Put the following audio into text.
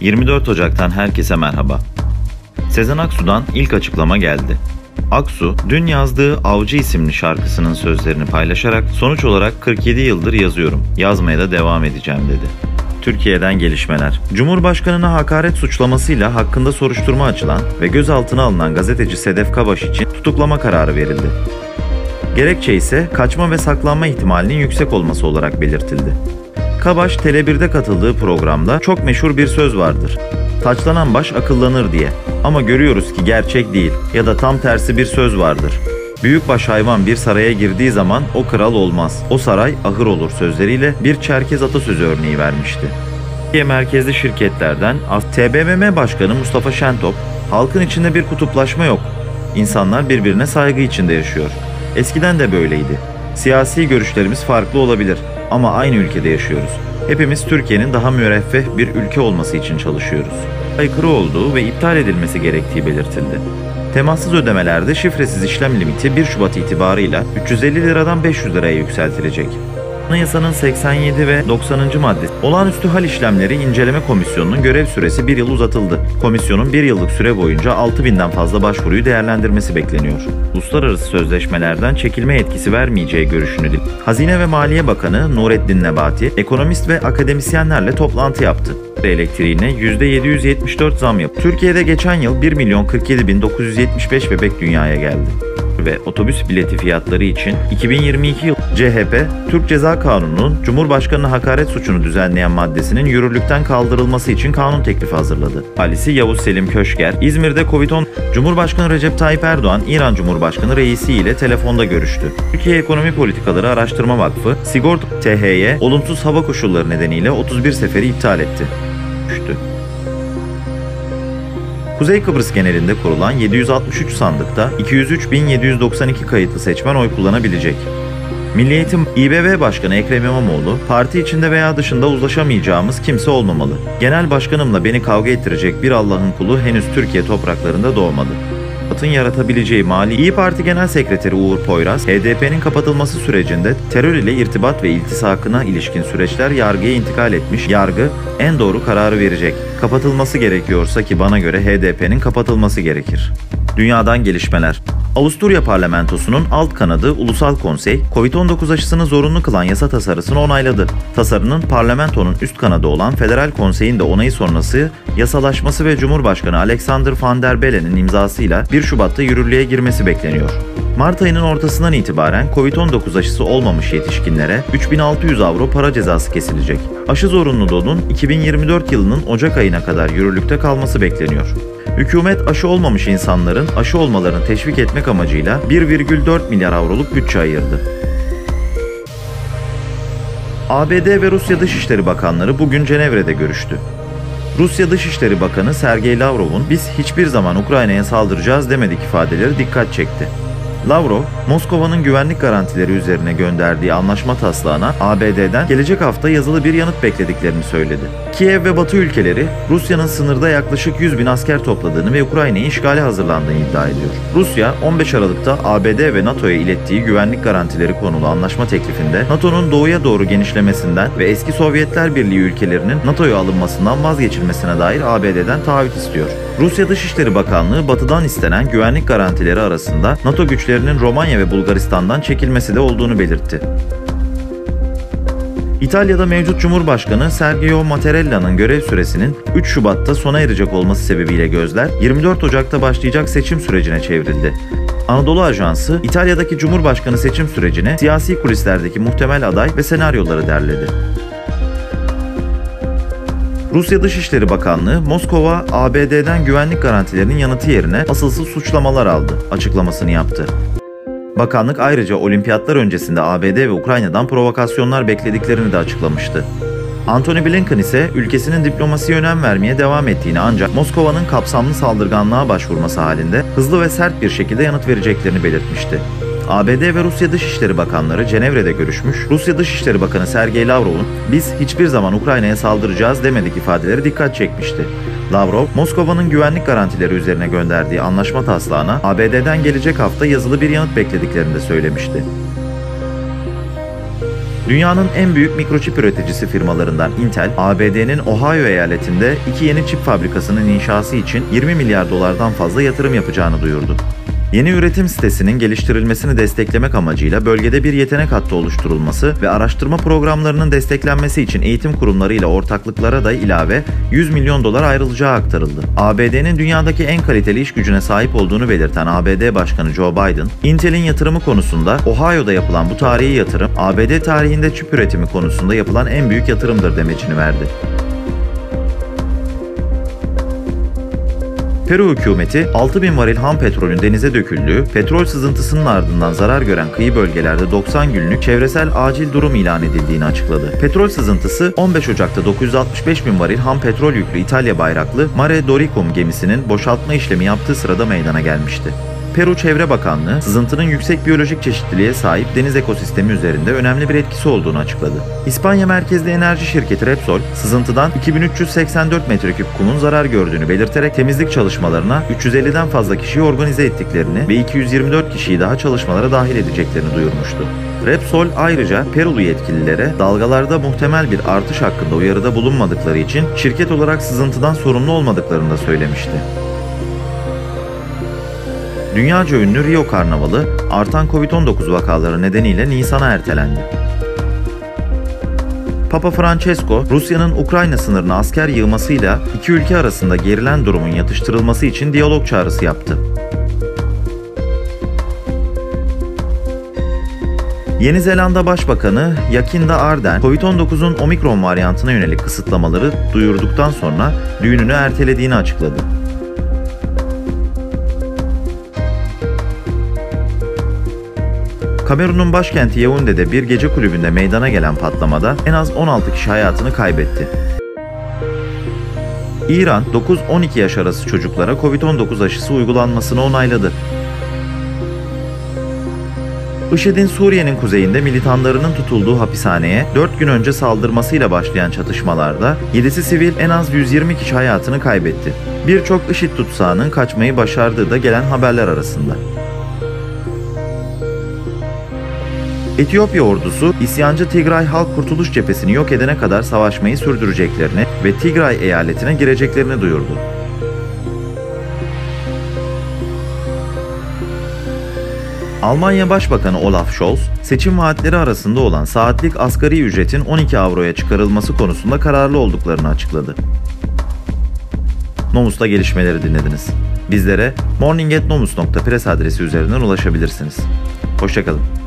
24 Ocak'tan herkese merhaba. Sezen Aksu'dan ilk açıklama geldi. Aksu, dün yazdığı Avcı isimli şarkısının sözlerini paylaşarak sonuç olarak 47 yıldır yazıyorum, yazmaya da devam edeceğim dedi. Türkiye'den gelişmeler. Cumhurbaşkanına hakaret suçlamasıyla hakkında soruşturma açılan ve gözaltına alınan gazeteci Sedef Kabaş için tutuklama kararı verildi. Gerekçe ise kaçma ve saklanma ihtimalinin yüksek olması olarak belirtildi. Kabaş Tele1'de katıldığı programda çok meşhur bir söz vardır. Taçlanan baş akıllanır diye. Ama görüyoruz ki gerçek değil ya da tam tersi bir söz vardır. Büyükbaş hayvan bir saraya girdiği zaman o kral olmaz. O saray ahır olur sözleriyle bir Çerkez atasözü örneği vermişti. Türkiye merkezli şirketlerden TBMM Başkanı Mustafa Şentop, halkın içinde bir kutuplaşma yok. İnsanlar birbirine saygı içinde yaşıyor. Eskiden de böyleydi. Siyasi görüşlerimiz farklı olabilir ama aynı ülkede yaşıyoruz. Hepimiz Türkiye'nin daha müreffeh bir ülke olması için çalışıyoruz. Aykırı olduğu ve iptal edilmesi gerektiği belirtildi. Temassız ödemelerde şifresiz işlem limiti 1 Şubat itibarıyla 350 liradan 500 liraya yükseltilecek. Anayasanın 87 ve 90. maddesi Olağanüstü Hal İşlemleri İnceleme Komisyonu'nun görev süresi bir yıl uzatıldı. Komisyonun bir yıllık süre boyunca 6000'den fazla başvuruyu değerlendirmesi bekleniyor. Uluslararası sözleşmelerden çekilme etkisi vermeyeceği görüşünü dil. Hazine ve Maliye Bakanı Nurettin Nebati, ekonomist ve akademisyenlerle toplantı yaptı elektriğine %774 zam yaptı. Türkiye'de geçen yıl 1 milyon 47 bin 975 bebek dünyaya geldi ve otobüs bileti fiyatları için 2022 yıl CHP, Türk Ceza Kanunu'nun Cumhurbaşkanı hakaret suçunu düzenleyen maddesinin yürürlükten kaldırılması için kanun teklifi hazırladı. Halisi Yavuz Selim Köşker, İzmir'de Covid-10 Cumhurbaşkanı Recep Tayyip Erdoğan, İran Cumhurbaşkanı reisi ile telefonda görüştü. Türkiye Ekonomi Politikaları Araştırma Vakfı, Sigorta TH'ye olumsuz hava koşulları nedeniyle 31 seferi iptal etti. Düştü. Kuzey Kıbrıs genelinde kurulan 763 sandıkta 203.792 kayıtlı seçmen oy kullanabilecek. Milli Eğitim İBB Başkanı Ekrem İmamoğlu, parti içinde veya dışında uzlaşamayacağımız kimse olmamalı. Genel başkanımla beni kavga ettirecek bir Allah'ın kulu henüz Türkiye topraklarında doğmadı. Atın yaratabileceği mali İyi Parti Genel Sekreteri Uğur Poyraz, HDP'nin kapatılması sürecinde terör ile irtibat ve iltisakına ilişkin süreçler yargıya intikal etmiş, yargı en doğru kararı verecek. Kapatılması gerekiyorsa ki bana göre HDP'nin kapatılması gerekir. Dünyadan gelişmeler. Avusturya parlamentosunun alt kanadı Ulusal Konsey, Covid-19 aşısını zorunlu kılan yasa tasarısını onayladı. Tasarının parlamentonun üst kanadı olan Federal Konsey'in de onayı sonrası yasalaşması ve Cumhurbaşkanı Alexander Van der Bellen'in imzasıyla 1 Şubat'ta yürürlüğe girmesi bekleniyor. Mart ayının ortasından itibaren Covid-19 aşısı olmamış yetişkinlere 3600 avro para cezası kesilecek. Aşı zorunluluğunun 2024 yılının Ocak ayına kadar yürürlükte kalması bekleniyor. Hükümet aşı olmamış insanların aşı olmalarını teşvik etmek amacıyla 1,4 milyar avroluk bütçe ayırdı. ABD ve Rusya Dışişleri Bakanları bugün Cenevre'de görüştü. Rusya Dışişleri Bakanı Sergey Lavrov'un biz hiçbir zaman Ukrayna'ya saldıracağız demedik ifadeleri dikkat çekti. Lavrov, Moskova'nın güvenlik garantileri üzerine gönderdiği anlaşma taslağına ABD'den gelecek hafta yazılı bir yanıt beklediklerini söyledi. Kiev ve Batı ülkeleri Rusya'nın sınırda yaklaşık 100 bin asker topladığını ve Ukrayna'yı işgale hazırlandığını iddia ediyor. Rusya 15 Aralık'ta ABD ve NATO'ya ilettiği güvenlik garantileri konulu anlaşma teklifinde NATO'nun doğuya doğru genişlemesinden ve eski Sovyetler Birliği ülkelerinin NATO'ya alınmasından vazgeçilmesine dair ABD'den taahhüt istiyor. Rusya Dışişleri Bakanlığı batıdan istenen güvenlik garantileri arasında NATO güçlerinin Romanya ve Bulgaristan'dan çekilmesi de olduğunu belirtti. İtalya'da mevcut Cumhurbaşkanı Sergio Mattarella'nın görev süresinin 3 Şubat'ta sona erecek olması sebebiyle gözler 24 Ocak'ta başlayacak seçim sürecine çevrildi. Anadolu Ajansı, İtalya'daki Cumhurbaşkanı seçim sürecine siyasi kulislerdeki muhtemel aday ve senaryoları derledi. Rusya Dışişleri Bakanlığı, Moskova, ABD'den güvenlik garantilerinin yanıtı yerine asılsız suçlamalar aldı açıklamasını yaptı. Bakanlık ayrıca olimpiyatlar öncesinde ABD ve Ukrayna'dan provokasyonlar beklediklerini de açıklamıştı. Antony Blinken ise ülkesinin diplomasiye önem vermeye devam ettiğini ancak Moskova'nın kapsamlı saldırganlığa başvurması halinde hızlı ve sert bir şekilde yanıt vereceklerini belirtmişti. ABD ve Rusya Dışişleri Bakanları Cenevre'de görüşmüş, Rusya Dışişleri Bakanı Sergey Lavrov'un biz hiçbir zaman Ukrayna'ya saldıracağız demedik ifadeleri dikkat çekmişti. Lavrov, Moskova'nın güvenlik garantileri üzerine gönderdiği anlaşma taslağına ABD'den gelecek hafta yazılı bir yanıt beklediklerini de söylemişti. Dünyanın en büyük mikroçip üreticisi firmalarından Intel, ABD'nin Ohio eyaletinde iki yeni çip fabrikasının inşası için 20 milyar dolardan fazla yatırım yapacağını duyurdu. Yeni üretim sitesinin geliştirilmesini desteklemek amacıyla bölgede bir yetenek hattı oluşturulması ve araştırma programlarının desteklenmesi için eğitim kurumlarıyla ortaklıklara da ilave 100 milyon dolar ayrılacağı aktarıldı. ABD'nin dünyadaki en kaliteli iş gücüne sahip olduğunu belirten ABD Başkanı Joe Biden, Intel'in yatırımı konusunda Ohio'da yapılan bu tarihi yatırım, ABD tarihinde çip üretimi konusunda yapılan en büyük yatırımdır demecini verdi. Peru hükümeti 6000 varil ham petrolün denize döküldüğü, petrol sızıntısının ardından zarar gören kıyı bölgelerde 90 günlük çevresel acil durum ilan edildiğini açıkladı. Petrol sızıntısı 15 Ocak'ta 965 bin varil ham petrol yüklü İtalya bayraklı Mare Doricum gemisinin boşaltma işlemi yaptığı sırada meydana gelmişti. Peru Çevre Bakanlığı, sızıntının yüksek biyolojik çeşitliliğe sahip deniz ekosistemi üzerinde önemli bir etkisi olduğunu açıkladı. İspanya merkezli enerji şirketi Repsol, sızıntıdan 2384 metreküp kumun zarar gördüğünü belirterek temizlik çalışmalarına 350'den fazla kişiyi organize ettiklerini ve 224 kişiyi daha çalışmalara dahil edeceklerini duyurmuştu. Repsol ayrıca Perulu yetkililere dalgalarda muhtemel bir artış hakkında uyarıda bulunmadıkları için şirket olarak sızıntıdan sorumlu olmadıklarını da söylemişti. Dünyaca ünlü Rio Karnavalı artan Covid-19 vakaları nedeniyle Nisan'a ertelendi. Papa Francesco, Rusya'nın Ukrayna sınırına asker yığmasıyla iki ülke arasında gerilen durumun yatıştırılması için diyalog çağrısı yaptı. Yeni Zelanda Başbakanı Jacinda Ardern, Covid-19'un omikron varyantına yönelik kısıtlamaları duyurduktan sonra düğününü ertelediğini açıkladı. Kamerun'un başkenti Yaounde'de bir gece kulübünde meydana gelen patlamada en az 16 kişi hayatını kaybetti. İran, 9-12 yaş arası çocuklara Covid-19 aşısı uygulanmasını onayladı. IŞİD'in Suriye'nin kuzeyinde militanlarının tutulduğu hapishaneye 4 gün önce saldırmasıyla başlayan çatışmalarda 7'si sivil en az 120 kişi hayatını kaybetti. Birçok IŞİD tutsağının kaçmayı başardığı da gelen haberler arasında. Etiyopya ordusu isyancı Tigray Halk Kurtuluş Cephesini yok edene kadar savaşmayı sürdüreceklerini ve Tigray eyaletine gireceklerini duyurdu. Almanya Başbakanı Olaf Scholz, seçim vaatleri arasında olan saatlik asgari ücretin 12 avroya çıkarılması konusunda kararlı olduklarını açıkladı. Nomus'ta gelişmeleri dinlediniz. Bizlere morning.nomus.press adresi üzerinden ulaşabilirsiniz. Hoşçakalın.